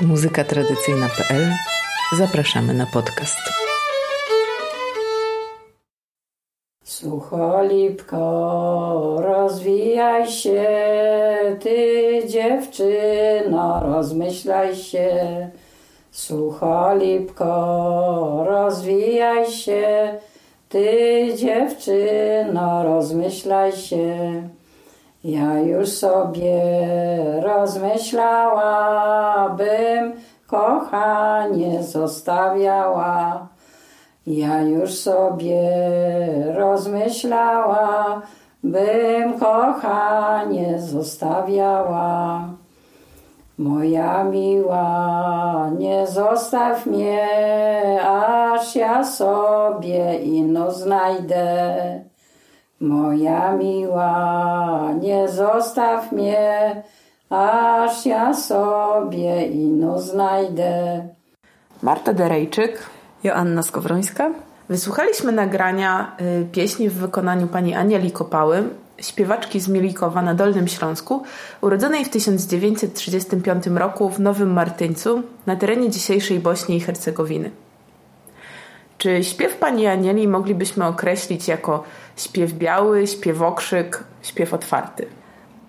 muzykatradycyjna.pl Zapraszamy na podcast. Sucholipko, rozwijaj się, ty dziewczyno, rozmyślaj się. Sucholipko, rozwijaj się, ty dziewczyno, rozmyślaj się. Ja już sobie rozmyślała, bym kochanie zostawiała. Ja już sobie rozmyślała, bym kochanie zostawiała. Moja miła, nie zostaw mnie, aż ja sobie inną znajdę. Moja miła, nie zostaw mnie, aż ja sobie inną znajdę. Marta Derejczyk, Joanna Skowrońska. Wysłuchaliśmy nagrania y, pieśni w wykonaniu pani Anieli Kopały, śpiewaczki z Mielikowa na Dolnym Śląsku, urodzonej w 1935 roku w Nowym Martyńcu na terenie dzisiejszej Bośni i Hercegowiny. Czy śpiew pani Anieli moglibyśmy określić jako śpiew biały, śpiewokrzyk, śpiew otwarty?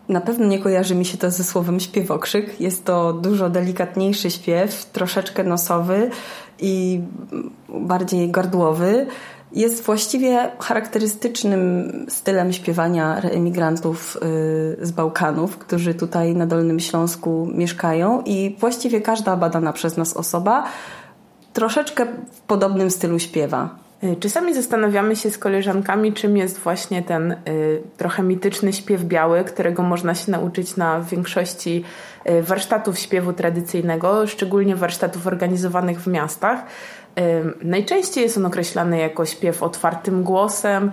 Na pewno nie kojarzy mi się to ze słowem śpiewokrzyk. Jest to dużo delikatniejszy śpiew, troszeczkę nosowy i bardziej gardłowy. Jest właściwie charakterystycznym stylem śpiewania reemigrantów y, z Bałkanów, którzy tutaj na Dolnym Śląsku mieszkają i właściwie każda badana przez nas osoba troszeczkę w podobnym stylu śpiewa. Y, czasami zastanawiamy się z koleżankami, czym jest właśnie ten y, trochę mityczny śpiew biały, którego można się nauczyć na większości y, warsztatów śpiewu tradycyjnego, szczególnie warsztatów organizowanych w miastach. Y, najczęściej jest on określany jako śpiew otwartym głosem.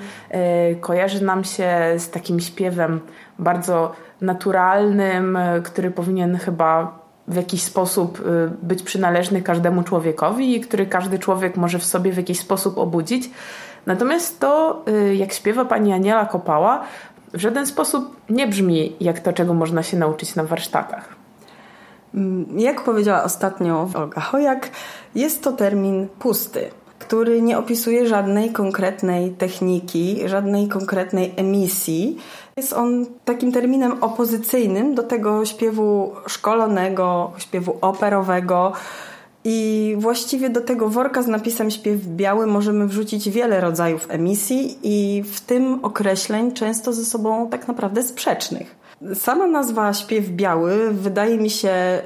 Y, kojarzy nam się z takim śpiewem bardzo naturalnym, który powinien chyba w jakiś sposób y, być przynależny każdemu człowiekowi i który każdy człowiek może w sobie w jakiś sposób obudzić. Natomiast to, y, jak śpiewa pani Aniela Kopała, w żaden sposób nie brzmi jak to, czego można się nauczyć na warsztatach. Mm, jak powiedziała ostatnio Olga Hojak, jest to termin pusty, który nie opisuje żadnej konkretnej techniki, żadnej konkretnej emisji. Jest on takim terminem opozycyjnym do tego śpiewu szkolonego, śpiewu operowego. I właściwie do tego worka z napisem śpiew biały możemy wrzucić wiele rodzajów emisji i w tym określeń często ze sobą tak naprawdę sprzecznych. Sama nazwa śpiew biały wydaje mi się,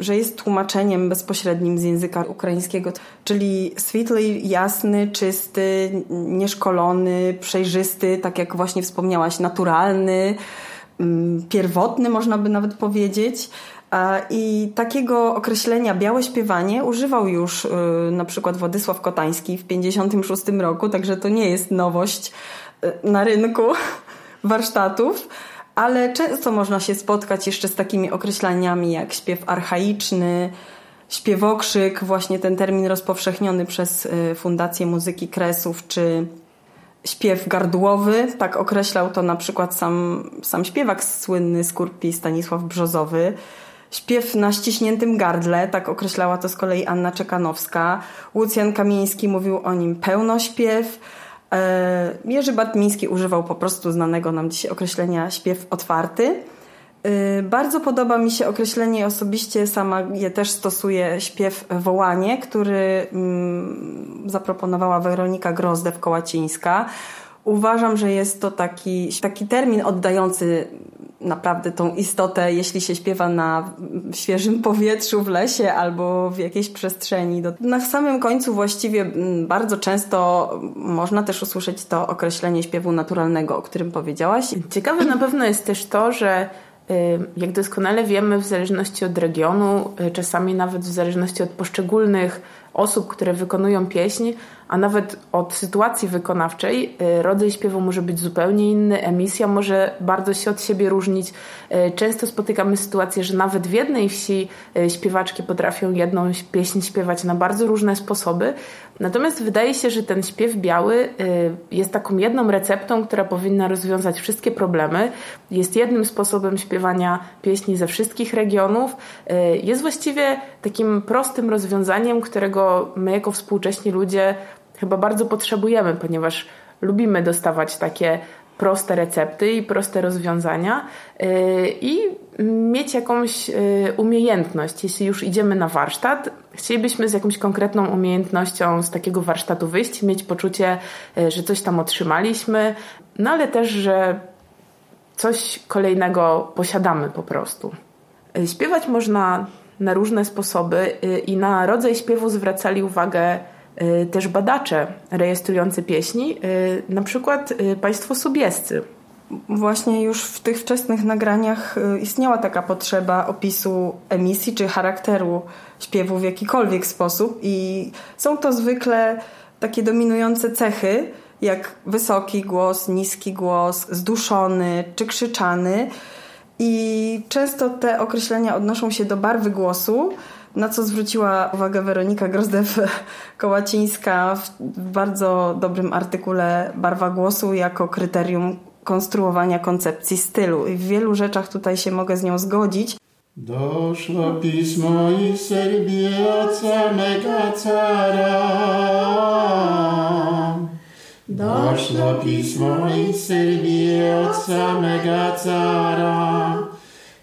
że jest tłumaczeniem bezpośrednim z języka ukraińskiego, czyli sweetly, jasny, czysty, nieszkolony, przejrzysty, tak jak właśnie wspomniałaś, naturalny, pierwotny można by nawet powiedzieć. I takiego określenia białe śpiewanie używał już y, na przykład Władysław Kotański w 1956 roku, także to nie jest nowość y, na rynku warsztatów ale często można się spotkać jeszcze z takimi określeniami jak śpiew archaiczny, śpiewokrzyk, właśnie ten termin rozpowszechniony przez y, Fundację Muzyki Kresów, czy śpiew gardłowy, tak określał to na przykład sam, sam śpiewak słynny z Kurpi Stanisław Brzozowy. Śpiew na ściśniętym gardle, tak określała to z kolei Anna Czekanowska. Łucjan Kamieński mówił o nim pełnośpiew. E, Jerzy Bartmiński używał po prostu znanego nam dzisiaj określenia śpiew otwarty. E, bardzo podoba mi się określenie osobiście, sama je też stosuję, śpiew wołanie, który mm, zaproponowała Weronika Grozdew-Kołacińska. Uważam, że jest to taki, taki termin oddający naprawdę tą istotę, jeśli się śpiewa na świeżym powietrzu, w lesie albo w jakiejś przestrzeni. Na samym końcu właściwie mm, bardzo często można też usłyszeć to określenie śpiewu naturalnego, o którym powiedziałaś. Ciekawe na pewno jest też to, że y, jak doskonale wiemy, w zależności od regionu, y, czasami nawet w zależności od poszczególnych osób, które wykonują pieśń, a nawet od sytuacji wykonawczej y, rodzaj śpiewu może być zupełnie inny, emisja może bardzo się od siebie różnić. Y, często spotykamy sytuację, że nawet w jednej wsi y, śpiewaczki potrafią jedną pieśń śpiewać na bardzo różne sposoby. Natomiast wydaje się, że ten śpiew biały jest taką jedną receptą, która powinna rozwiązać wszystkie problemy. Jest jednym sposobem śpiewania pieśni ze wszystkich regionów. Jest właściwie takim prostym rozwiązaniem, którego my jako współcześni ludzie chyba bardzo potrzebujemy, ponieważ lubimy dostawać takie proste recepty i proste rozwiązania yy, i mieć jakąś yy, umiejętność. Jeśli już idziemy na warsztat, chcielibyśmy z jakąś konkretną umiejętnością z takiego warsztatu wyjść, mieć poczucie, yy, że coś tam otrzymaliśmy, no ale też, że coś kolejnego posiadamy po prostu. Śpiewać można na różne sposoby i na rodzaj śpiewu zwracali uwagę Y, też badacze rejestrujący pieśni, y, na przykład y, państwo subiescy. Właśnie już w tych wczesnych nagraniach istniała taka potrzeba opisu emisji czy charakteru śpiewu w jakikolwiek sposób i są to zwykle takie dominujące cechy, jak wysoki głos, niski głos, zduszony czy krzyczany. I często te określenia odnoszą się do barwy głosu, na co zwróciła uwagę Weronika Grozdew-Kołacińska w bardzo dobrym artykule Barwa głosu jako kryterium konstruowania koncepcji stylu. I w wielu rzeczach tutaj się mogę z nią zgodzić. Doszło pismo i Serbia od samego cara. Doszło pismo i Serbia od samego cara.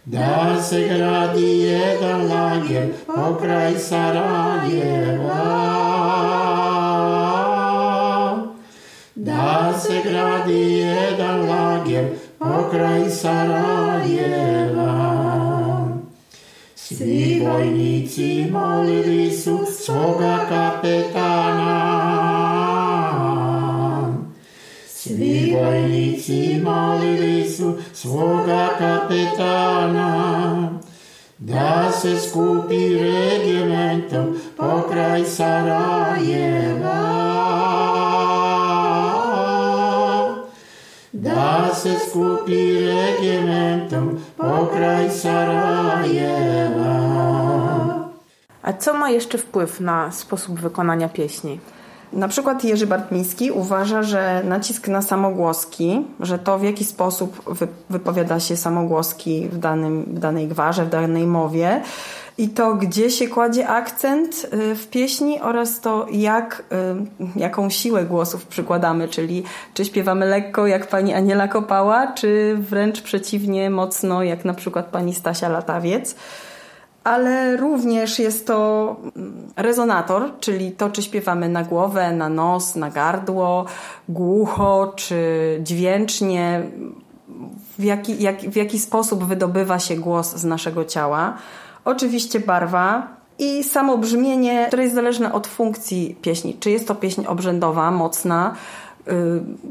Da se gradi jedan lager pokraj Sarajeva. Da se gradi jedan lager pokraj Sarajeva. Svi vojnici molili su svoga kapetana. Svi vojnici molili su svoga kapetana da se skupi regimentom pokraj Sarajeva. Da se skupi regimentom pokraj Sarajeva. A co ma jeszcze wpływ na sposób wykonania pieśni? Na przykład Jerzy Bartmiński uważa, że nacisk na samogłoski, że to w jaki sposób wypowiada się samogłoski w, danym, w danej gwarze, w danej mowie i to, gdzie się kładzie akcent y, w pieśni oraz to, jak, y, jaką siłę głosów przykładamy, czyli czy śpiewamy lekko, jak pani Aniela Kopała, czy wręcz przeciwnie, mocno, jak na przykład pani Stasia Latawiec ale również jest to rezonator, czyli to, czy śpiewamy na głowę, na nos, na gardło, głucho, czy dźwięcznie, w jaki, jak, w jaki sposób wydobywa się głos z naszego ciała. Oczywiście barwa i samo brzmienie, które jest zależne od funkcji pieśni. Czy jest to pieśń obrzędowa, mocna,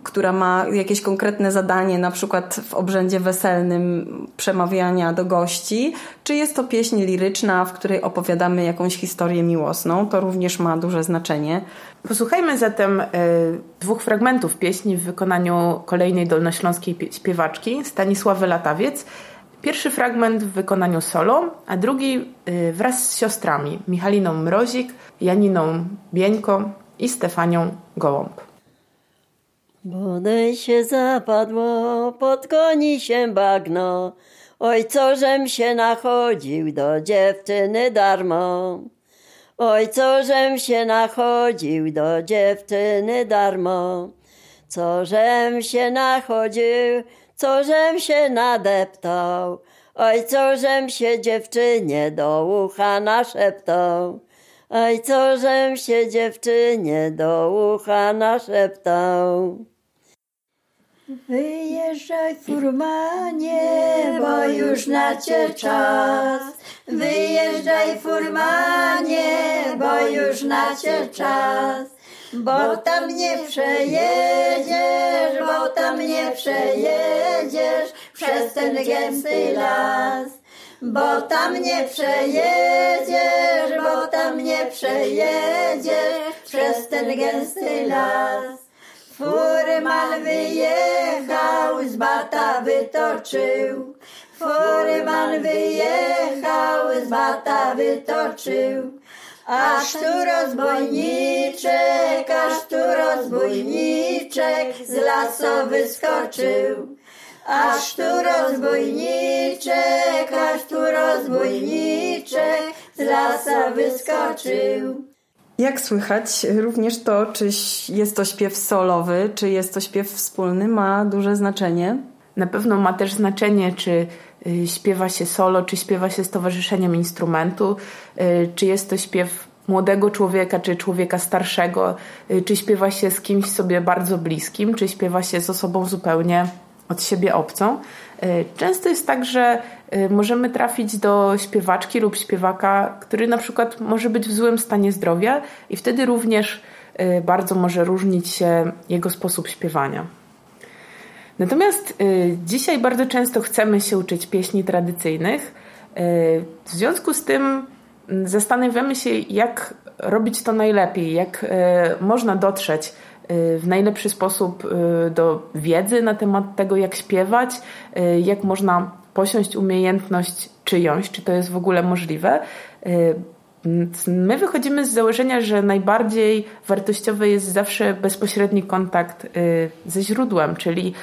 która ma jakieś konkretne zadanie, na przykład w obrzędzie weselnym przemawiania do gości, czy jest to pieśń liryczna, w której opowiadamy jakąś historię miłosną, to również ma duże znaczenie. Posłuchajmy zatem y, dwóch fragmentów pieśni w wykonaniu kolejnej dolnośląskiej śpiewaczki Stanisławy Latawiec. Pierwszy fragment w wykonaniu solo, a drugi y, wraz z siostrami Michaliną Mrozik, Janiną Bieńko i Stefanią Gołąb. Bodaj się zapadło, pod koni się bagno, oj co żem się nachodził do dziewczyny darmo. Oj co żem się nachodził do dziewczyny darmo. Co żem się nachodził, co żem się nadeptał. Oj co żem się dziewczynie do ucha naszeptał. Oj co żem się dziewczynie do ucha naszeptał. Wyjeżdżaj furmanie, bo już nacie czas. Wyjeżdżaj furmanie, bo już nacie czas. Bo tam nie przejedziesz, bo tam nie przejedziesz przez ten gęsty las. bo tam nie przejedziesz, bo tam nie przejedziesz przez ten gęsty las. Furman wyjechał, z bata wytoczył, Furman wyjechał, z bata wytoczył. Aż tu rozbójniczek, aż tu rozbójniczek z lasu wyskoczył. Aż tu rozbójniczek, aż tu rozbójniczek z lasa wyskoczył. Jak słychać, również to, czy jest to śpiew solowy, czy jest to śpiew wspólny, ma duże znaczenie. Na pewno ma też znaczenie, czy y, śpiewa się solo, czy śpiewa się z towarzyszeniem instrumentu, y, czy jest to śpiew młodego człowieka, czy człowieka starszego, y, czy śpiewa się z kimś sobie bardzo bliskim, czy śpiewa się z osobą zupełnie od siebie obcą. Często jest tak, że możemy trafić do śpiewaczki lub śpiewaka, który na przykład może być w złym stanie zdrowia i wtedy również bardzo może różnić się jego sposób śpiewania. Natomiast y, dzisiaj bardzo często chcemy się uczyć pieśni tradycyjnych. Y, w związku z tym mm, zastanawiamy się, jak robić to najlepiej, jak y, można dotrzeć w najlepszy sposób do wiedzy na temat tego, jak śpiewać, jak można posiąść umiejętność czyjąś, czy to jest w ogóle możliwe. My wychodzimy z założenia, że najbardziej wartościowy jest zawsze bezpośredni kontakt y, ze źródłem, czyli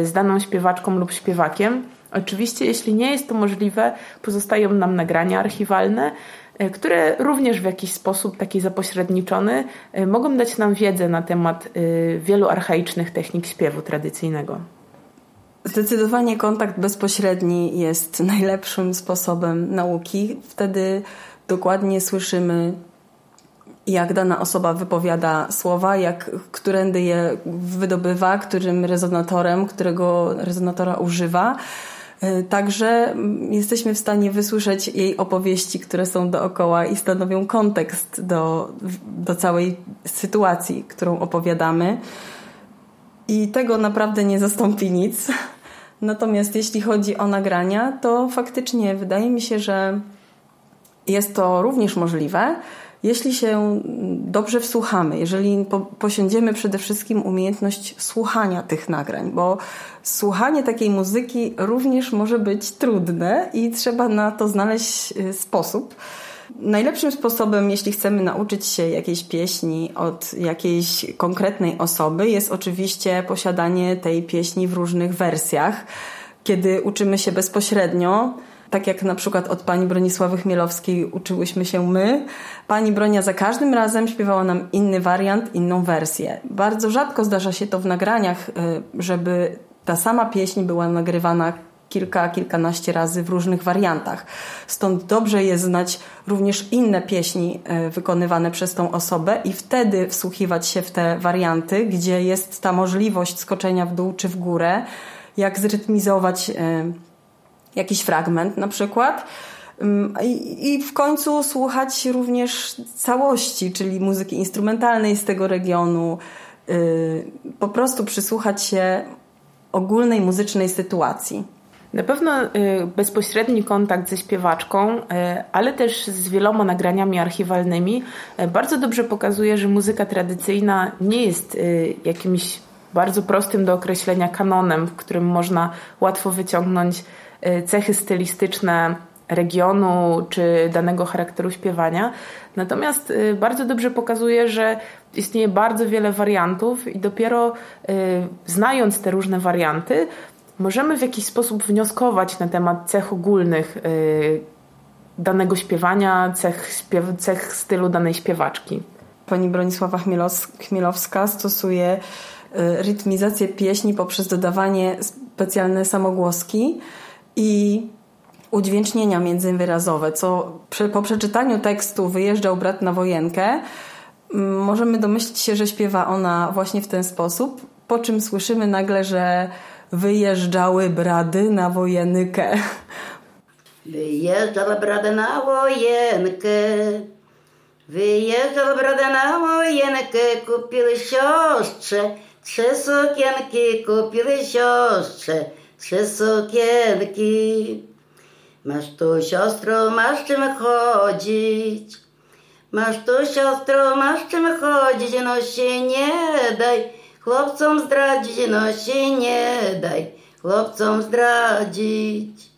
y, z daną śpiewaczką lub śpiewakiem. Oczywiście, jeśli nie jest to możliwe, pozostają nam nagrania archiwalne, y, które również w jakiś sposób taki zapośredniczony mogą dać nam wiedzę na temat wielu archaicznych technik śpiewu tradycyjnego. Zdecydowanie kontakt bezpośredni jest najlepszym sposobem nauki. Wtedy dokładnie słyszymy, jak dana osoba wypowiada słowa, jak którędy je wydobywa, którym rezonatorem, którego rezonatora używa. E, także jesteśmy w stanie wysłyszeć jej opowieści, które są dookoła i stanowią kontekst do, do całej sytuacji, którą opowiadamy. I tego naprawdę nie zastąpi nic. Natomiast jeśli chodzi o nagrania, to faktycznie wydaje mi się, że jest to również możliwe, jeśli się dobrze wsłuchamy, jeżeli po, posiądziemy przede wszystkim umiejętność słuchania tych nagrań, bo słuchanie takiej muzyki również może być trudne i trzeba na to znaleźć y, sposób. Najlepszym sposobem, jeśli chcemy nauczyć się jakiejś pieśni od jakiejś konkretnej osoby, jest oczywiście posiadanie tej pieśni w różnych wersjach. Kiedy uczymy się bezpośrednio, tak jak na przykład od pani Bronisławy Chmielowskiej uczyłyśmy się my. Pani Bronia za każdym razem śpiewała nam inny wariant, inną wersję. Bardzo rzadko zdarza się to w nagraniach, y, żeby ta sama pieśń była nagrywana kilka, kilkanaście razy w różnych wariantach. Stąd dobrze jest znać również inne pieśni y, wykonywane przez tą osobę i wtedy wsłuchiwać się w te warianty, gdzie jest ta możliwość skoczenia w dół czy w górę, jak zrytmizować y, jakiś fragment na przykład. I w końcu słuchać również całości, czyli muzyki instrumentalnej z tego regionu, y, po prostu przysłuchać się ogólnej muzycznej sytuacji. Na pewno y, bezpośredni kontakt ze śpiewaczką, y, ale też z wieloma nagraniami archiwalnymi bardzo dobrze pokazuje, że muzyka tradycyjna nie jest jakimś bardzo prostym do określenia kanonem, w którym można łatwo wyciągnąć cechy stylistyczne regionu czy danego charakteru śpiewania. Natomiast y, bardzo dobrze pokazuje, że istnieje bardzo wiele wariantów i dopiero y, znając te różne warianty, możemy w jakiś sposób wnioskować na temat cech ogólnych danego śpiewania, cech, śpiew, cech stylu danej śpiewaczki. Pani Bronisława Chmielowska stosuje rytmizację pieśni poprzez dodawanie specjalne samogłoski i udźwięcznienia międzywyrazowe, co przy, po przeczytaniu tekstu Wyjeżdżał brat na wojenkę, możemy domyślić się, że śpiewa ona właśnie w ten sposób, po czym słyszymy nagle, że wyjeżdżały brady na wojenkę. Wyjeżdżał brady na wojenkę, wyjeżdżał brady na wojenkę, kupiły siostrze, trzy sukienki kupiły siostrze, trzy sukienki. Masz tu siostro, masz czym chodzić. Masz tu siostro, masz czym chodzić, no się nie daj chłopcom zdradzić, no się nie daj chłopcom zdradzić.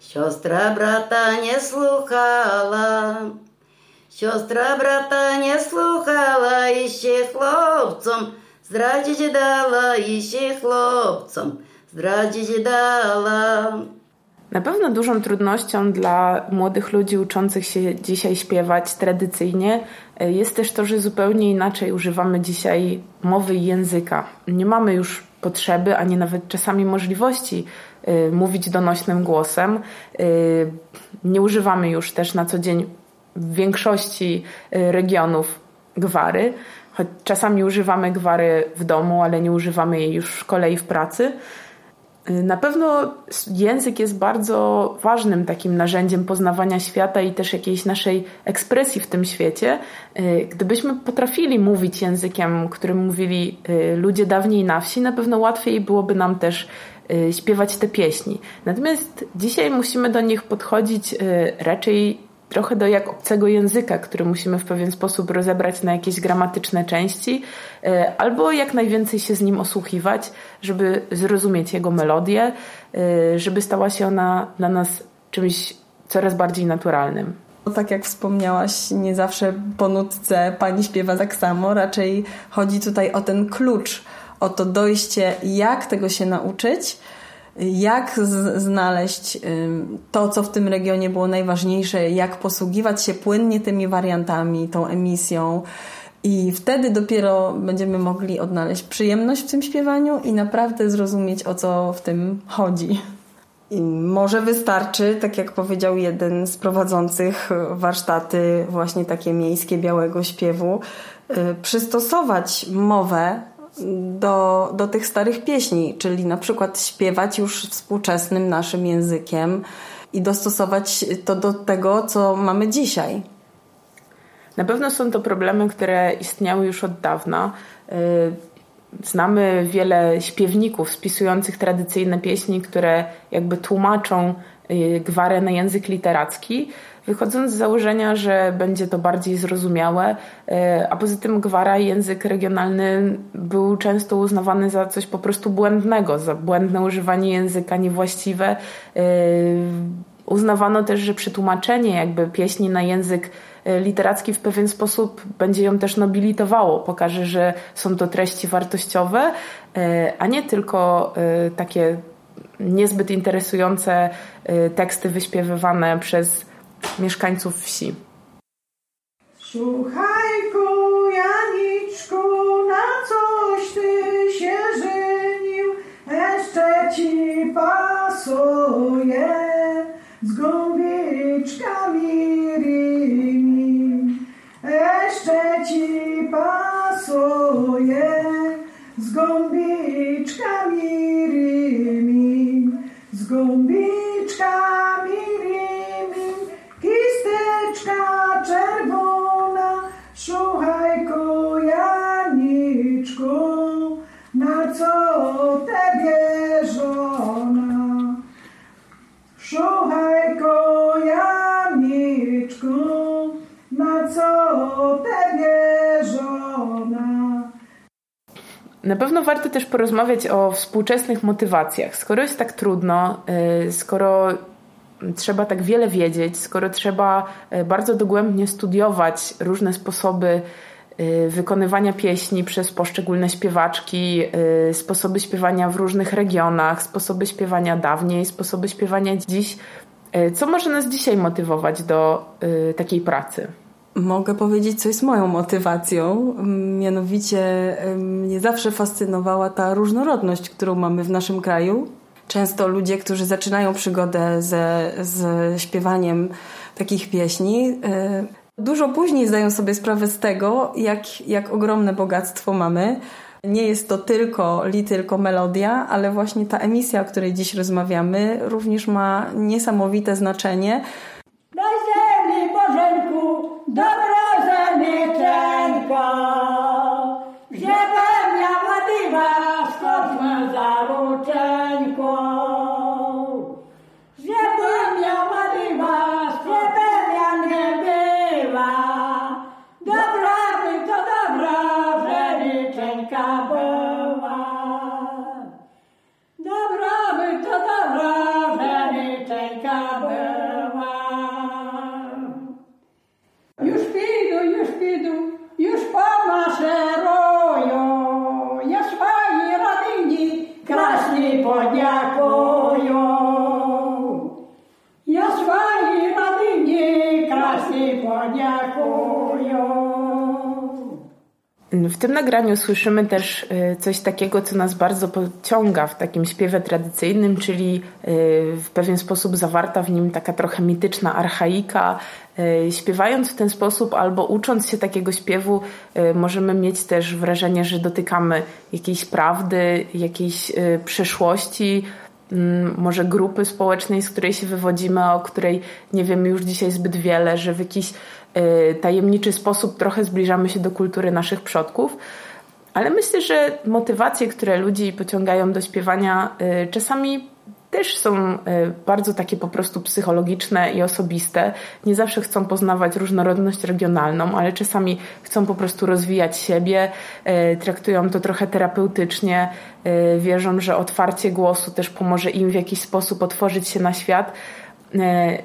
Siostra brata nie słuchała, siostra brata nie słuchała i się chłopcom zdradzić dala, i się chłopcom zdradzić dala. Na pewno dużą trudnością dla młodych ludzi uczących się dzisiaj śpiewać tradycyjnie e, jest też to, że zupełnie inaczej używamy dzisiaj mowy i języka. Nie mamy już potrzeby, ani nawet czasami możliwości y, mówić donośnym głosem. Y, nie używamy już też na co dzień w większości regionów gwary, choć czasami używamy gwary w domu, ale nie używamy jej już w szkole i w pracy. Na pewno język jest bardzo ważnym takim narzędziem poznawania świata i też jakiejś naszej ekspresji w tym świecie. Y, gdybyśmy potrafili mówić językiem, którym mówili y, ludzie dawniej na wsi, na pewno łatwiej byłoby nam też y, śpiewać te pieśni. Natomiast dzisiaj musimy do nich podchodzić raczej trochę do jak obcego języka, który musimy w pewien sposób rozebrać na jakieś gramatyczne części, e, albo jak najwięcej się z nim osłuchiwać, żeby zrozumieć jego melodię, e, żeby stała się ona dla nas czymś coraz bardziej naturalnym. No, tak jak wspomniałaś, nie zawsze po nutce pani śpiewa tak samo, raczej chodzi tutaj o ten klucz, o to dojście, jak tego się nauczyć, jak znaleźć to, co w tym regionie było najważniejsze, jak posługiwać się płynnie tymi wariantami, tą emisją. I wtedy dopiero będziemy mogli odnaleźć przyjemność w tym śpiewaniu i naprawdę zrozumieć, o co w tym chodzi. I może wystarczy, tak jak powiedział jeden z prowadzących warsztaty, właśnie takie miejskie białego śpiewu, y, przystosować mowę do, do tych starych pieśni, czyli na przykład śpiewać już współczesnym naszym językiem i dostosować to do tego, co mamy dzisiaj. Na pewno są to problemy, które istniały już od dawna. Y, znamy wiele śpiewników spisujących tradycyjne pieśni, które jakby tłumaczą gwarę na język literacki wychodząc z założenia, że będzie to bardziej zrozumiałe, e, a poza tym gwara, język regionalny był często uznawany za coś po prostu błędnego, za błędne używanie języka niewłaściwe. E, uznawano też, że przetłumaczenie jakby pieśni na język literacki w pewien sposób będzie ją też nobilitowało, pokaże, że są to treści wartościowe, a nie tylko takie niezbyt interesujące teksty wyśpiewywane przez mieszkańców wsi. Słuchajku, Janiczku, na coś ty się żenił, jeszcze ci pasuje z gąbiczkami rymi. Jeszcze ci pasuje z gąbiczkami rymi, z gąbiczkami Chusteczka czerwona, słuchajku Janiczku, na co tebie żona? Słuchajku Na pewno warto też porozmawiać o współczesnych motywacjach. Skoro jest tak trudno, y, skoro trzeba tak wiele wiedzieć, skoro trzeba e, bardzo dogłębnie studiować różne sposoby e, wykonywania pieśni przez poszczególne śpiewaczki, sposoby śpiewania w różnych regionach, sposoby śpiewania dawniej, sposoby śpiewania dziś. Co może nas dzisiaj motywować do takiej pracy? Mogę powiedzieć, co jest moją motywacją. Mianowicie mnie zawsze fascynowała ta różnorodność, którą mamy w naszym kraju często ludzie, którzy zaczynają przygodę ze, z śpiewaniem takich pieśni, y, dużo później zdają sobie sprawę z tego, jak, jak ogromne bogactwo mamy. Nie jest to tylko li, tylko melodia, ale właśnie ta emisja, o której dziś rozmawiamy, również ma niesamowite znaczenie. Dobrze, tym nagraniu słyszymy też y, coś takiego, co nas bardzo pociąga w takim śpiewie tradycyjnym, czyli y, w pewien sposób zawarta w nim taka trochę mityczna archaika. Y, śpiewając w ten sposób albo ucząc się takiego śpiewu, możemy mieć też wrażenie, że dotykamy jakiejś prawdy, jakiejś przeszłości, może grupy społecznej, z której się wywodzimy, o której nie wiemy już dzisiaj zbyt wiele, że w jakiś Y, tajemniczy sposób trochę zbliżamy się do kultury naszych przodków. Ale myślę, że motywacje, które ludzi pociągają do śpiewania, y, czasami też są y, bardzo takie po prostu psychologiczne i osobiste. Nie zawsze chcą poznawać różnorodność regionalną, ale czasami chcą po prostu rozwijać siebie, traktują to trochę terapeutycznie, wierzą, że otwarcie głosu też pomoże im w jakiś sposób otworzyć się na świat.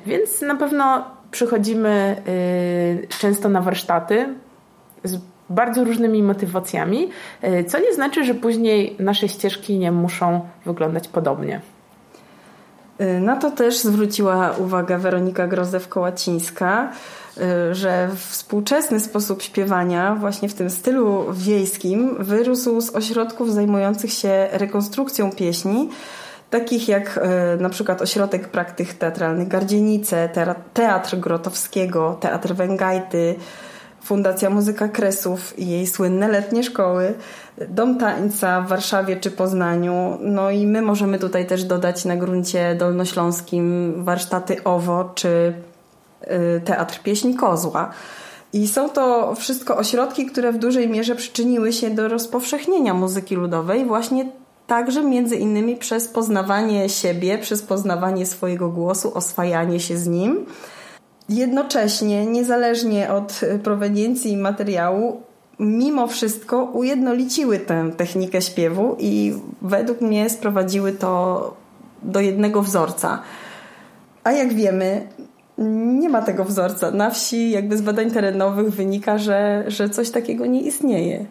Więc na pewno przychodzimy często na warsztaty z bardzo różnymi motywacjami, co nie znaczy, że później nasze ścieżki nie muszą wyglądać podobnie. Y, na to też zwróciła uwagę Weronika Grozewko-Łacińska, że współczesny sposób śpiewania właśnie w tym stylu wiejskim wyrósł z ośrodków zajmujących się rekonstrukcją pieśni, takich jak e, na przykład Ośrodek Praktyk Teatralnych Gardzienice, Teatr Grotowskiego, Teatr Węgajty, Fundacja Muzyka Kresów i jej słynne letnie szkoły, Dom Tańca w Warszawie czy Poznaniu. No i my możemy tutaj też dodać na gruncie dolnośląskim warsztaty OWO czy e, Teatr Pieśni Kozła. I są to wszystko ośrodki, które w dużej mierze przyczyniły się do rozpowszechnienia muzyki ludowej właśnie Także między innymi przez poznawanie siebie, przez poznawanie swojego głosu, oswajanie się z nim. Jednocześnie, niezależnie od proweniencji materiału, mimo wszystko ujednoliciły tę technikę śpiewu i według mnie sprowadziły to do jednego wzorca. A jak wiemy, nie ma tego wzorca. Na wsi, jakby z badań terenowych wynika, że, że coś takiego nie istnieje.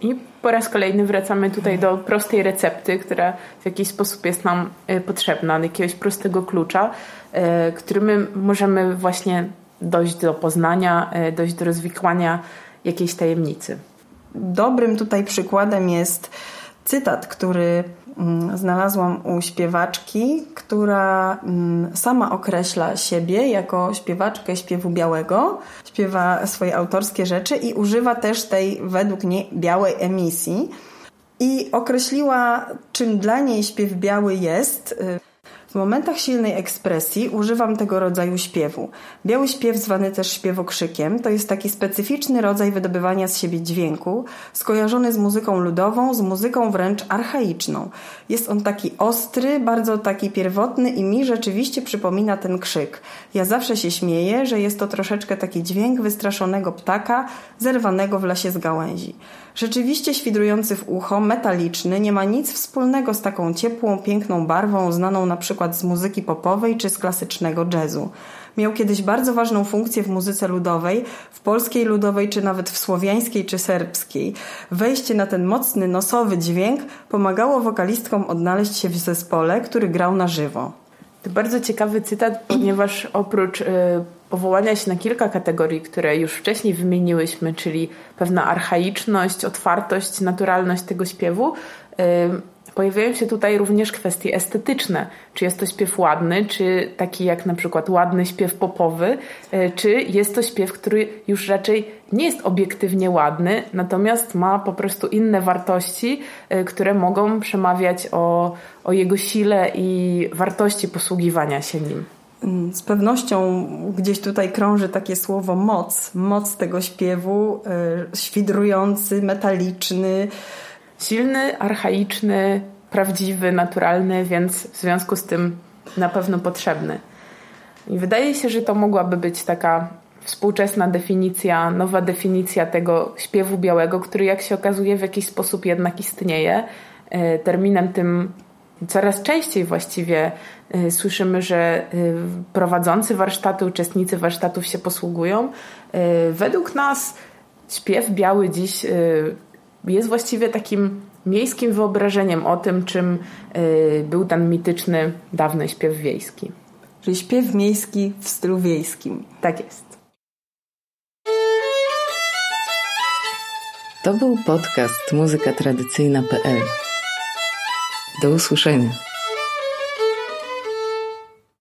I po raz kolejny wracamy tutaj do prostej recepty, która w jakiś sposób jest nam e, potrzebna, jakiegoś prostego klucza, e, którym my możemy właśnie dojść do poznania, e, dojść do rozwikłania jakiejś tajemnicy. Dobrym tutaj przykładem jest cytat, który mm, znalazłam u śpiewaczki, która mm, sama określa siebie jako śpiewaczkę śpiewu białego, śpiewa swoje autorskie rzeczy i używa też tej według niej białej emisji. I określiła, czym dla niej śpiew biały jest. W momentach silnej ekspresji używam tego rodzaju śpiewu. Biały śpiew, zwany też śpiewokrzykiem, to jest taki specyficzny rodzaj wydobywania z siebie dźwięku, skojarzony z muzyką ludową, z muzyką wręcz archaiczną. Jest on taki ostry, bardzo taki pierwotny i mi rzeczywiście przypomina ten krzyk. Ja zawsze się śmieję, że jest to troszeczkę taki dźwięk wystraszonego ptaka, zerwanego w lesie z gałęzi. Rzeczywiście świdrujący w ucho, metaliczny, nie ma nic wspólnego z taką ciepłą, piękną barwą znaną na przykład z muzyki popowej czy z klasycznego jazzu. Miał kiedyś bardzo ważną funkcję w muzyce ludowej, w polskiej ludowej, czy nawet w słowiańskiej czy serbskiej. Wejście na ten mocny, nosowy dźwięk pomagało wokalistkom odnaleźć się w zespole, który grał na żywo. To bardzo ciekawy cytat, ponieważ oprócz y, powołania się na kilka kategorii, które już wcześniej wymieniłyśmy, czyli pewna archaiczność, otwartość, naturalność tego śpiewu, Pojawiają się tutaj również kwestie estetyczne. Czy jest to śpiew ładny, czy taki jak na przykład ładny śpiew popowy, czy jest to śpiew, który już raczej nie jest obiektywnie ładny, natomiast ma po prostu inne wartości, które mogą przemawiać o, o jego sile i wartości posługiwania się nim. Mm, z pewnością gdzieś tutaj krąży takie słowo moc, moc tego śpiewu, yy, świdrujący, metaliczny. Silny, archaiczny, prawdziwy, naturalny, więc w związku z tym na pewno potrzebny. I wydaje się, że to mogłaby być taka współczesna definicja, nowa definicja tego śpiewu białego, który jak się okazuje w jakiś sposób jednak istnieje. Y, terminem tym coraz częściej właściwie y, słyszymy, że y, prowadzący warsztaty, uczestnicy warsztatów się posługują. Y, według nas śpiew biały dziś jest właściwie takim miejskim wyobrażeniem o tym, czym był ten mityczny, dawny śpiew wiejski. Czyli śpiew miejski w stylu wiejskim. Tak jest. To był podcast Muzyka Tradycyjna.pl. Do usłyszenia.